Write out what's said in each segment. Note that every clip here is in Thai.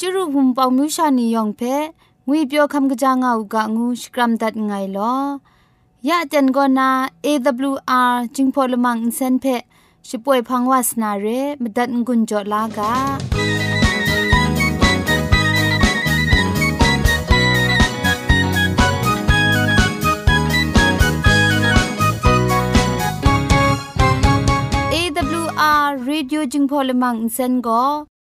จุรุภุมปองมิวชานียองเพงวยเปียวคำกะจางเอากะงูสกรัมดัดไงลอยะจันกอนา AWR จิงพอลมังอินเซนเพช่วยพังวาสนาเรมดัดงุนจอลากา AWR Radio จึงพอลมังอินเซน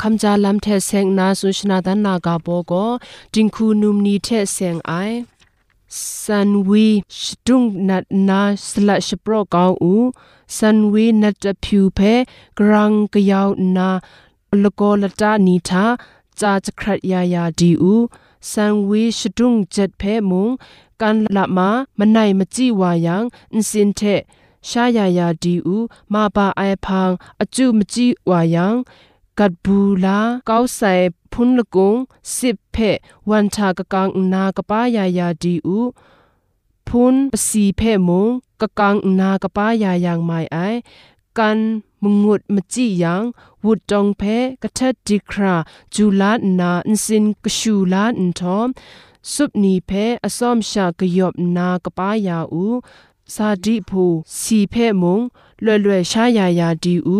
คำจาลัมเทเซงนาสุชนาดันนากาโบโกจิงคูนุมนีเทเซงไอซันวีชดุงนัดนาสละชโปรกาวอูซันวีนัดพิวเพกรังกยาวนาลโกลตานีทาจาจครัดยายาดีอูซันวีชดุงเจ็ดเพมุงกันละมามะไนมจิวายังอินสินเทชายายาดีอูมาปาไอพังอจุมจิวายัง กัดบูลาเกาใส่พุนละกงสิบเพวันชากะกังนากะป้ายายาดีอูพุนสีเพมงกะกังนากะป้ายายางไม่ไอกันมงุดมจิยังวุดจงเพกะทัดดิคราจูลานาอินสินกะชูลาอินทอมสุบนีเพอสอมชากะยอบนากะป้ายาอูซาดิพูสีเพมงล่ยล่ชายายาดีอู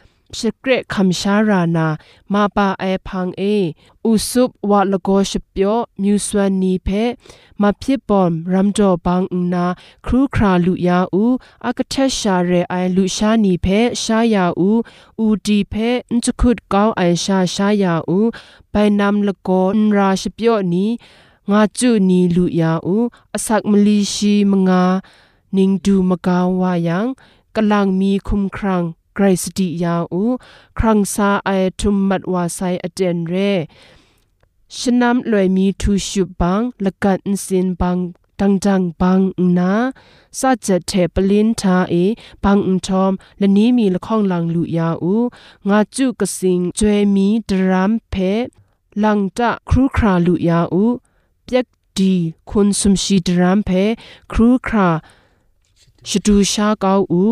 สเกรคำชารานามาปาไอพังเออุสุบวะลโกชเปียวมิวสวนนีเพมาพิบอมรัมจอบังนาครูคราลุยาอูอากเทชาเรไอลุชานีเพชายาอูอูดีเพนจุคุดกาวไอชาชายาอูไปนำลโกนราชเปียวนีงาจุนีลุยาอูอสักมลีชีมงานิงดูมกาวายังกำลังมีคุมครัง ไกรสติยาอูครังซาไอทุมมัดวาไซอเจนเรชนำลอยมีทูชุบังละกันสินบังดังจังบังนาซาจัดเทปลินทาเอบังอุทอมและนี้มีละข้องลังลุยาอูงาจุกสิงจวยมีดรามเพลังตะครูคราลุยาอูเปียกดีคุณสมชีดรามเพครูครา ရှတူရှားကောက်ဥ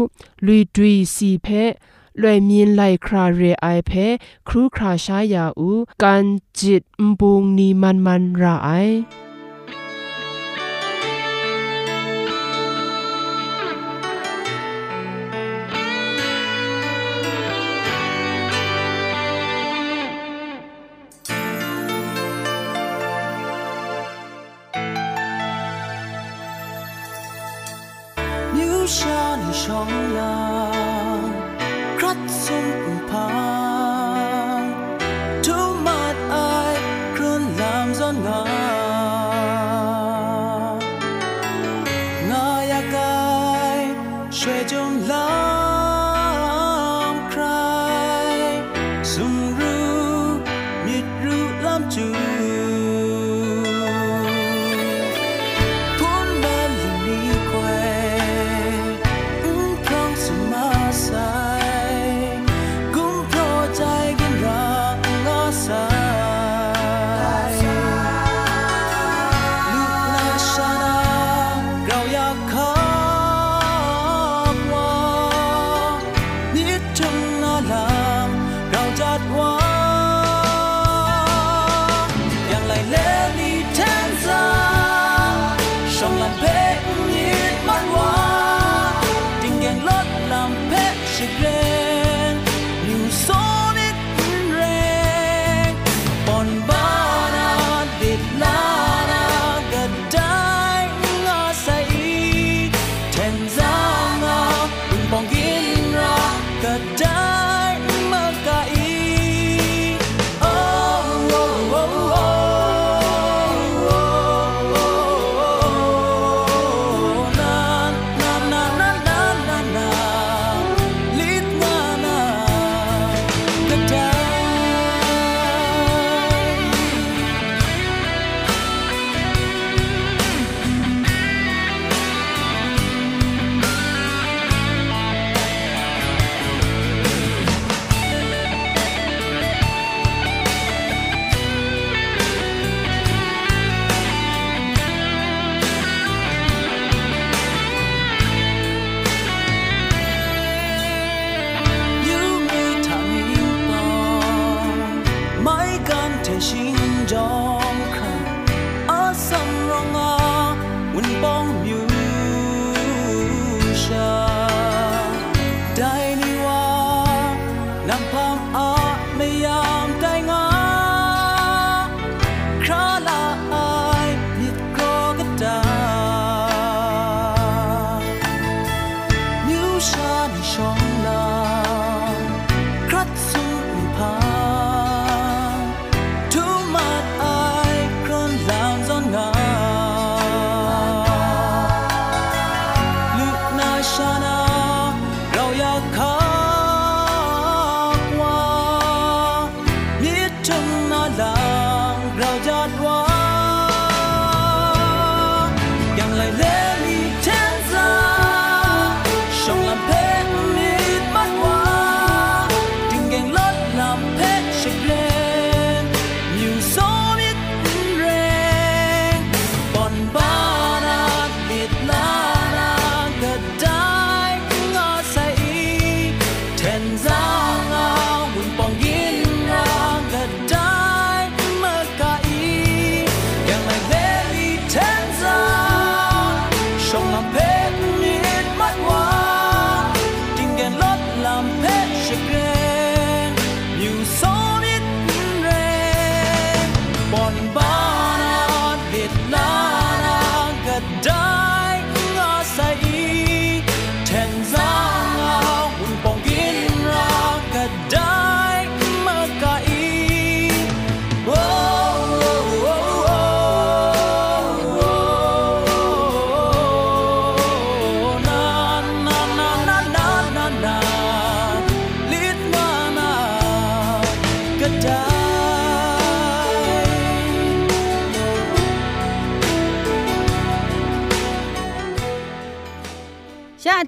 လွီတွီစီဖဲလွယ်မြင်လိုက်ခရာရဲအိုင်ဖဲခရူခရာရှားယာဥကန်ဂျစ်ဘုံနီမန်မန်ရာအိုင် 重游，骨鬆唔怕。call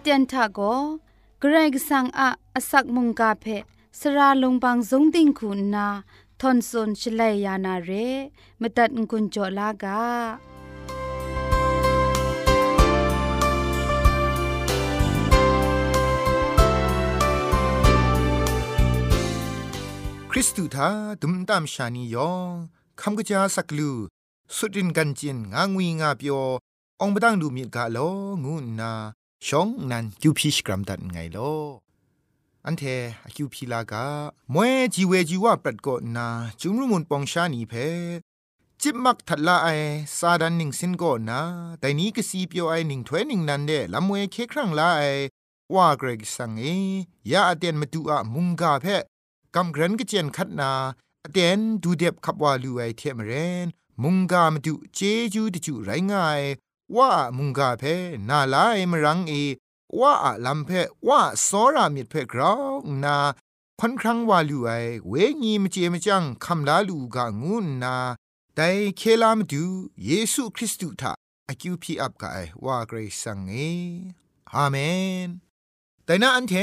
เตียนทาโกเกรกสังอาอสักมุงกาเพสระลงบางสงติงคุณนาทอนซนชลัยยานาเรมตัดกุญจลากาคริสตูทาดุมตามชานียองคำกะจาสักลู สุดินกันจินงางวีงาเปียวองบดังดูมีกาโลงูนา ชองนันคิวพีชกรัมดันไงลอันเทคิวพีลากามวยจีเวจีว่าปรัดกอนาจุมรุมุนปองชานีเพจิบมักทัดละไอซาดันนิงสินก็นะแต่นี้ก็สีเปียวไอหนิงถ้วยนิงนันเดลำเวเคครั้งละไอว่าเกรกสังเอยาอเตียนมาดูอะมุงกาเพกำกรันก็เจียนคัดนาอเตียนดูเด็บขับว่าลูไอเทมเรนมุงกามาดูเจจูตจูไรง่าย ว่ามุงกาเพนาลายมรังเอว่าลำเพว่าสอรามิดเพกราวนาคนครั้งว่าลูไอเวงีมเจมจังคำลาลูกางูนาแต่เคลามดูเยซูคริสต์ทาอคิวพีอับกายว่าเกรซังเออาเมน แต่นาอันเท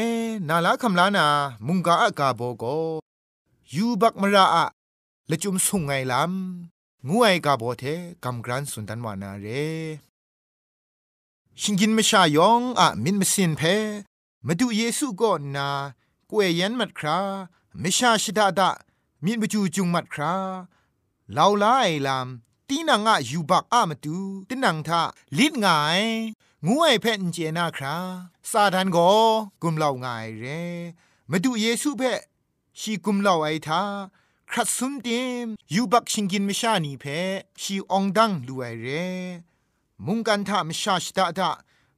นาลาคำลานามุงกาอากาโบโกยูบักมราอะละจุมสุงไงลำงูไอกาโบเทกำกรันสุนทันวานาเร ชิงกินมชายองอะมินมสินเพมาดูเยซูก็นนากวยยันมัดครามชาชิดาดามินบจูจุงมัดคราลาวลาไอลามตีนังอะยูบักอะมาดูตินังทาลิดงายงูไอเพนเจนาคราซาดันโกกุมเหล่างายเรมาดูเยซูเพชีกุมเหล่าไอทาครัดซุมเต็มยูบักชิงกินมชานีเพชีองดังดูไอเร มุงกันทามชาชตาตา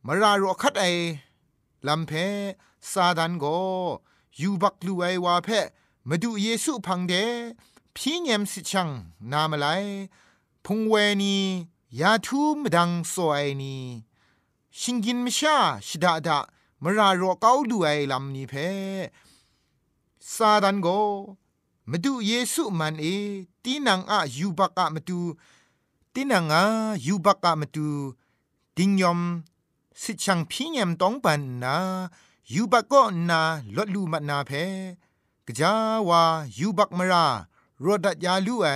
มารารอคัดไอลำเพซาดันโกยูบักลูไอวาเพมาดูเยซูพังเดพี่เงมสิชังนามไลพุงเวนียาทูมดังสวยนีชิงกินมชาชดาดามารารอเกาดูไอลำนี้เพซาดันโกมาดูเยซูมันเอตีนังอะยูบักอะมาดู ตินังอายูบักอะมาดูดิงยอมสิชังพี่เงมต้องปันนายูบักก็นาลดลูมันนาเพกจาวายูบักมารารดัดยาลูไอ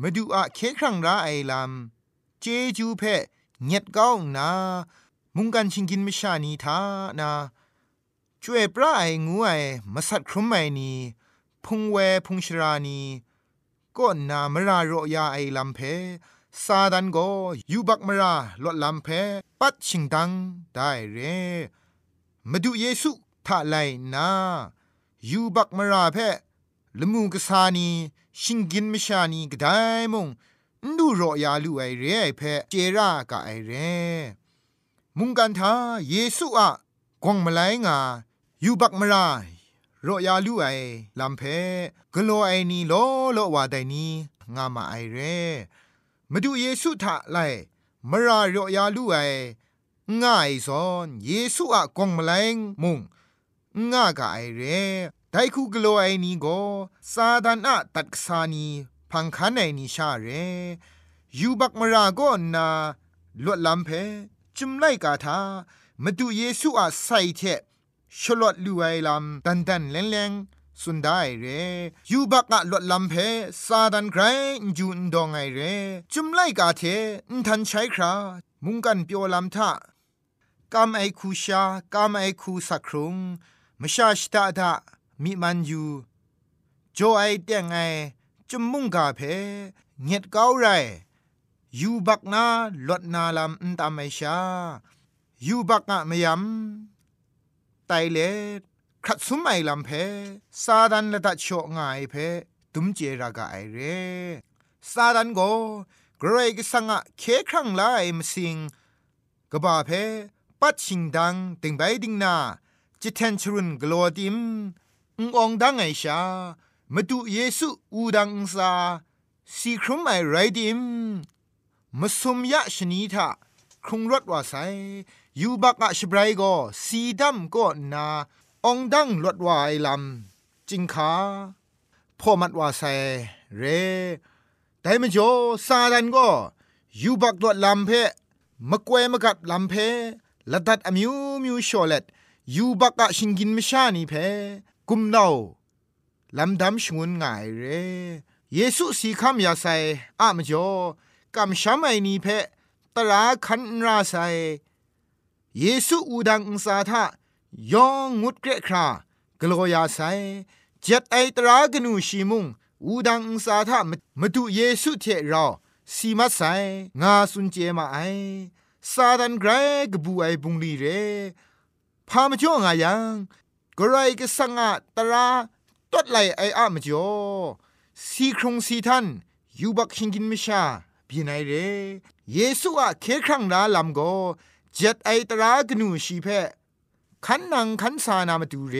มาดูอะเคครั้งราไอลำเจจูเพเงียดก้าวนา มุงกันชิงกินไม่ชานีทานาช่วยปลาไองูไอมาสัตครุมไอนีพุงเวพุงชรานีก็นามรารอยาไอลำเพ ซาดันโกยูบักมราลดลำเพปัดชิงดังได้เรมาดูเยซูทาไลนายูบักมราเพลมูกษานีชิงกินมชานีก็ได้มงดูรอยาลูไอเรไอเพเจรากะไอเร มุงกันทาเยซูอะกวงมาไลงายูบักมรารอยาลูไอลำเพกโลไอนีโลโลวาไดนีงามาไอเร มาดูเยซูทาไลมารารอยาลูไอง่ายสอนเยซูอะกงมแมลงมุงง่ากะไอเรไดคูกโลไอนีโกซาดานอะตัดสานีพังคันไอนีชาเรยูบักมาราโกนาลวดลำเพจุมไลกาทามาดูเยซูอะใส่เทชลอดลูไอลำดันดันแรงแรง สุดได้เรยูบักอะลดลำเพซาดันไกรจูนดองไอเรจุมไลกาเทนทันใช้ครามุงกันเปียวลำทากามไอคูชากามไอคูสักครุงมชาชตาดามิมันยูโจไอเตียงไอจุมมุงกาเพเงียดเก้าไรยูบักนาลดนาลำอันตามไอชายูบักอะมยำไตเล ขัดสุมไอลำเพซาดันละตัดโชง่ายเพตุมเจรากาไอเรซาดันโกเกรกสังะเคครั้งไลมสิงกบาเพปัดชิงดังติงไปดิงนาจิเทนชรุนกลัวดิมององดังไอชามาดูเยซูอูดังซาสีครุมไอไรดิมมาสมยะชนีทาครุงรถว่าไซยูบักอะชบรายโกสีดำก็นา องดังลดวายลำจิงขาพ่อมัดว่าไซเรแต่มจ่อซาดันก็ยูบักดวดลำเพมะกวยมะกัดลำเพละดัดอมิวมิวชอเลตยูบักอะชิงกินมชานีเพกุมนาวลำดำชงวนง่ายเรเยซูสีคำยาไซอะมจ่อกำช้ำไอนีเพตราคันราไซเยซูอูดังอุสาทะ ยองงุดเกรครากลัวยาไซเจ็ดไอตรากนูชิมุงอูดังสาทะมาดูเยซูเทเราสีมัสไซงาสุนเจมาไอซาดันไกรกบูไอบุงลีเรพามจ่องายังกรายกสังอะตราตดไหลไออะมจ่อสีครงสีทันยูบักชิงกินมิชาบีไนเรเยซูอะเคครั้งนาลำโกเจ็ดไอตรากนูชีเพ ขันนังขันสานามาดูเร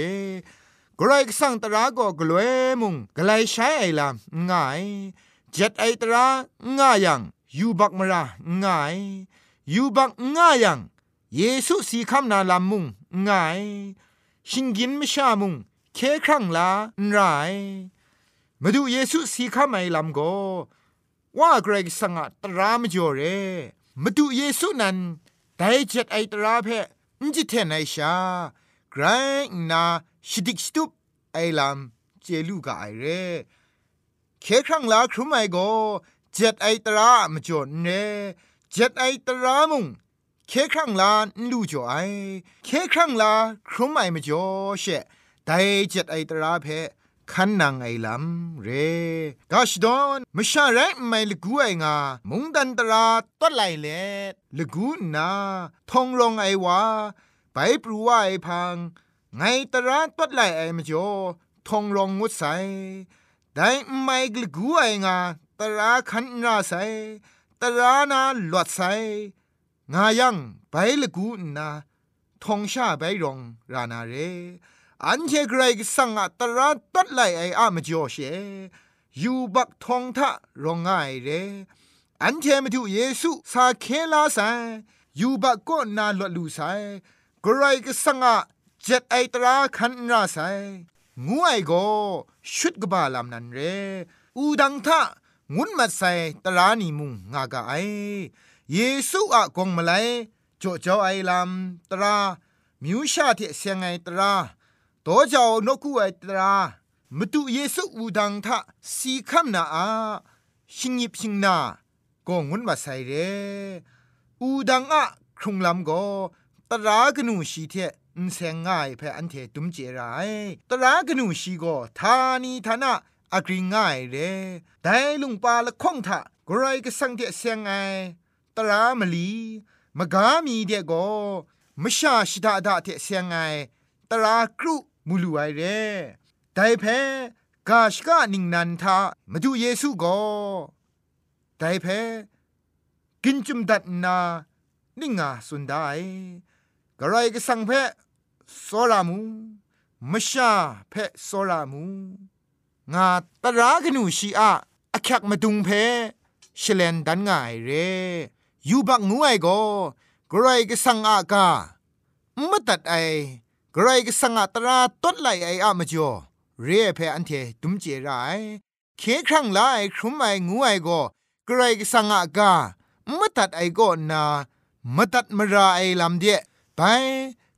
กรายกสังตราก็กลวยมุงกลายใช้ไอลำง่ายเจ็ดไอตราง่ายยังยูบักมราง่ายยูบักง่ายยังเยซูสีคำนาลำมุงง่ายชิงกินไมิชามุงเคครั้งลาไรมาดูเยซูสีคำไอลำโกว่าเกรกสังตรามจ่อเรมาดูเยซูนั้นได้เจ็ดไอตราเพ นจิเทนไอชาไกรนาชิดิกสตุปไอลำเจลูกาไอเรเคครั้งลาครุมไอโกเจ็ดไอตรามจดเนเจ็ดไอตรามุงเคครั้งลาลูจ่อไอเคครั้งลาครุมไอมจ่อเชไดเจ็ดไอตราเพ ขันนางไอลำเรกาชดอนมชาไรไม่ลกูไองามุงดันตราตัดไหลเลลกูนาทองลงไอวาไปปรูว่าไอพังไงตราตัดไหลไอมจ่อทองลงงุดใสได้ไม่ลกูไองาตราขันนาใสตรานาหลวดใสงายังไปลกูนาทองชาไปรองรานาเร อันเชเกรกสังอัตระตัดไลไออามจ่อเชยูบักทองทะรองง่ายเรอันเชมาดูเยซูสาเคลาไซยูบักก็นาลวลูไซกรกสังอะเจ็ดไอตราคันราไซงูไอโกชุดกบาลามนันเรอูดังทะงุนมาไซตรานีมุงงากะไอเยซูอะกงมาไลจ่อจ่อไอลามตรามิวชาเทเสียงไอตรา တောကြောင်နကုဝဲတရာမတုเยซุอูดังทะสีคัมนาอาชิงิบชิงนาก็งุนมาใส่เรอุดังอะครุงลำก็ตรากนูสีเทอุนเซงง่ายเพออันเทตุมเจรายตรากนูสีก็ทานีทานะอักริง่ายเรแต่ลุงปาละคงทะกรายก็สังเทแสงไงตรามลีมกามีเดก็มชาชิดาดาเทแสงไงตรากรุ มูลูไอเร่ไดเพกาชกะนิงนันทามาดูเยซูก็ไดเพกินจุมดัดนานิ่งาสุนได้กระไรก็สังเพโซรามูมชาเพโซรามูงาตรากนูชีอะอคักมาดุงเพชเลนดันง่ายเรยูบักงูไอโกกระไรก็สังอากามตัดไอ กรก็สังตราต้นไหลไออะมจ่อเรียเพอันเทตุมเจรายเคครั้งไลครุมไองูไอก็กรก็สังอากามตัดไอก็นามตัดมราไอลำเดียไป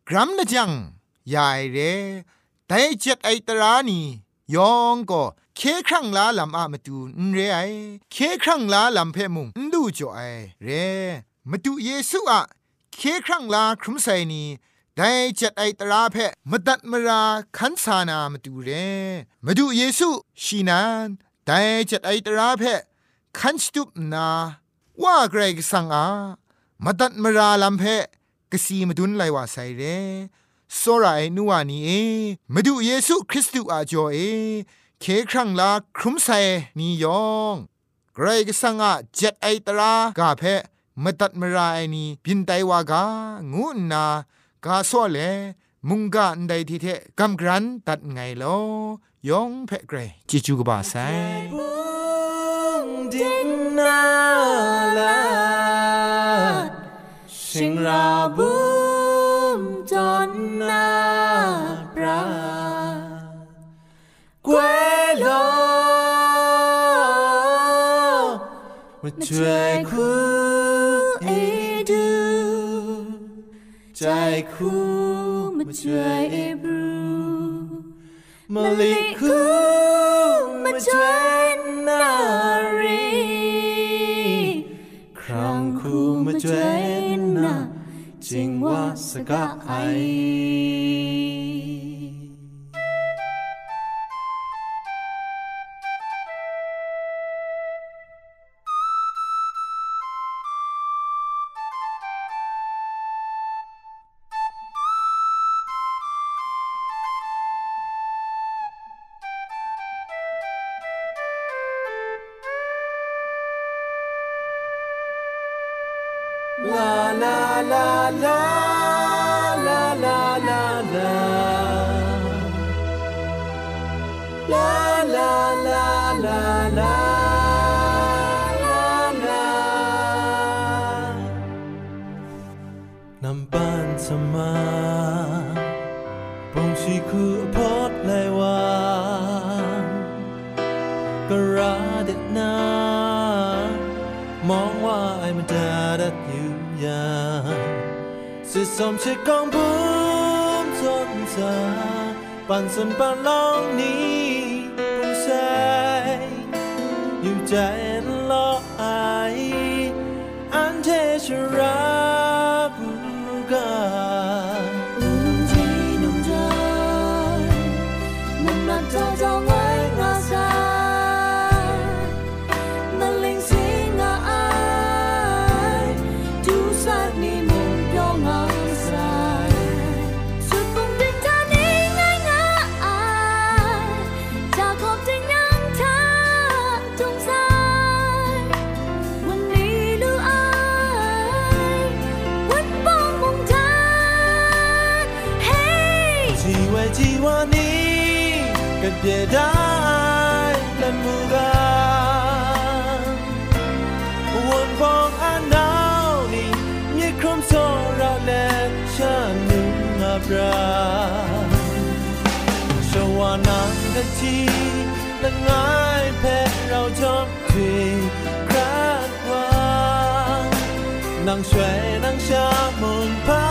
กรัมละจังยายเรแต่เจ็ดไอตรานียองก็เคครั้งลาลำอะมาตูนเรไอเคครั้งลาลำเพมุงดูจ่อไอเรมาตูเยซูอะเคครั้งลาครุมไซนี ได้จัดไอตราเพะมตัดมราขันสานามาดูเรมาดูเยซูชีนานได้จัดไอตราเพะขันสตุปนาว่าเกรกสังอามตัดมราลำเพะกสีมาดุนไลว่าไซเรโซราไอนัวนีเอมาดูเยซูคริสต์อาจอเอเคครั้งลาครุมไซนียองเกรกสังอาจัดไอตรากาเพะมตัดมราไอนีบินไตวากางูนา กาโซเลมุงกะอันใดทีเทกัมกรันตัดไงลอยองเพ่เกรจิจูกบาไซดินนาลาสิงราบุมจอนนาปราเกวลอมาช่วยคู่ มาช่วยเอบรูมาลิ 是甚切降本盡責，扮神扮浪你半世，要摘落愛，安貼著愛。别带冷不干。วนพองอันหนาวนี่นี่ครมโซราแลชาหนึ่งมาปราชวานานนาทีละง่ายแพ้เราชอบคุยคราดวางนางช่วยนางชามนพา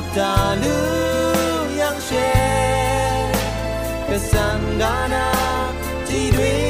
없다 누양쉐 그 상가나 뒤뒤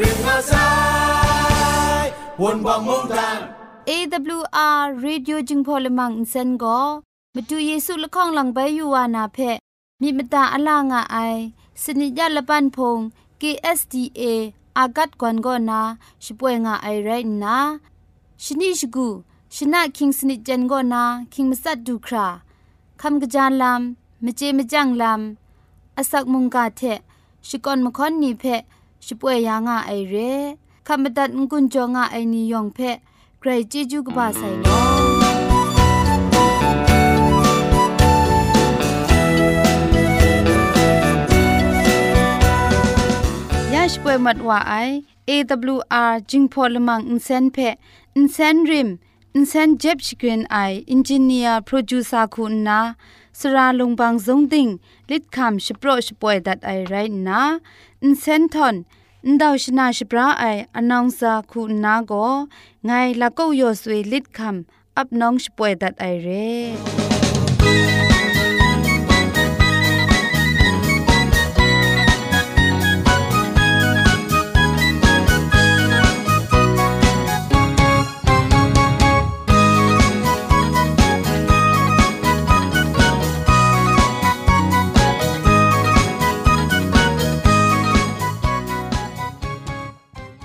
prince na sai, when one more time. AWR Radio จึงพอลมังอินเซนก็มาดูเยซูละข้องหลังใบยูวานาเพมีมตาอลางอไอ สนิยาละปันพง KSDA อากัดกวนก็นาช่วยงาไอไรนะชนิชกูชนะคิงสนิจันก็นาคิงมัสัดดูคราคำกระจานลำมเจมจังลำอาศักมุงกาเทชิกอนมคอนนีเพช่วยยางาไอเรคำบัดงกุนจงาไอนิยองเพใครจีจูกบาไซโน ยาชป่วยมัดว่าไอ AWR จิงพอลมังอินเซนเพอินเซนริมอินเซนเจ็บชกรีนไออินจิเนียร์โปรดิวซาคุณนาสราลงบางซงดิงลิดคำชโปรชป่วยดัดไอไรนะอินเซนทอนอินดาวชนาชปราไออนองซาคุณนาโกไงละก็ยอสวยลิดคำอับน้องชป่วยดัดไอเร่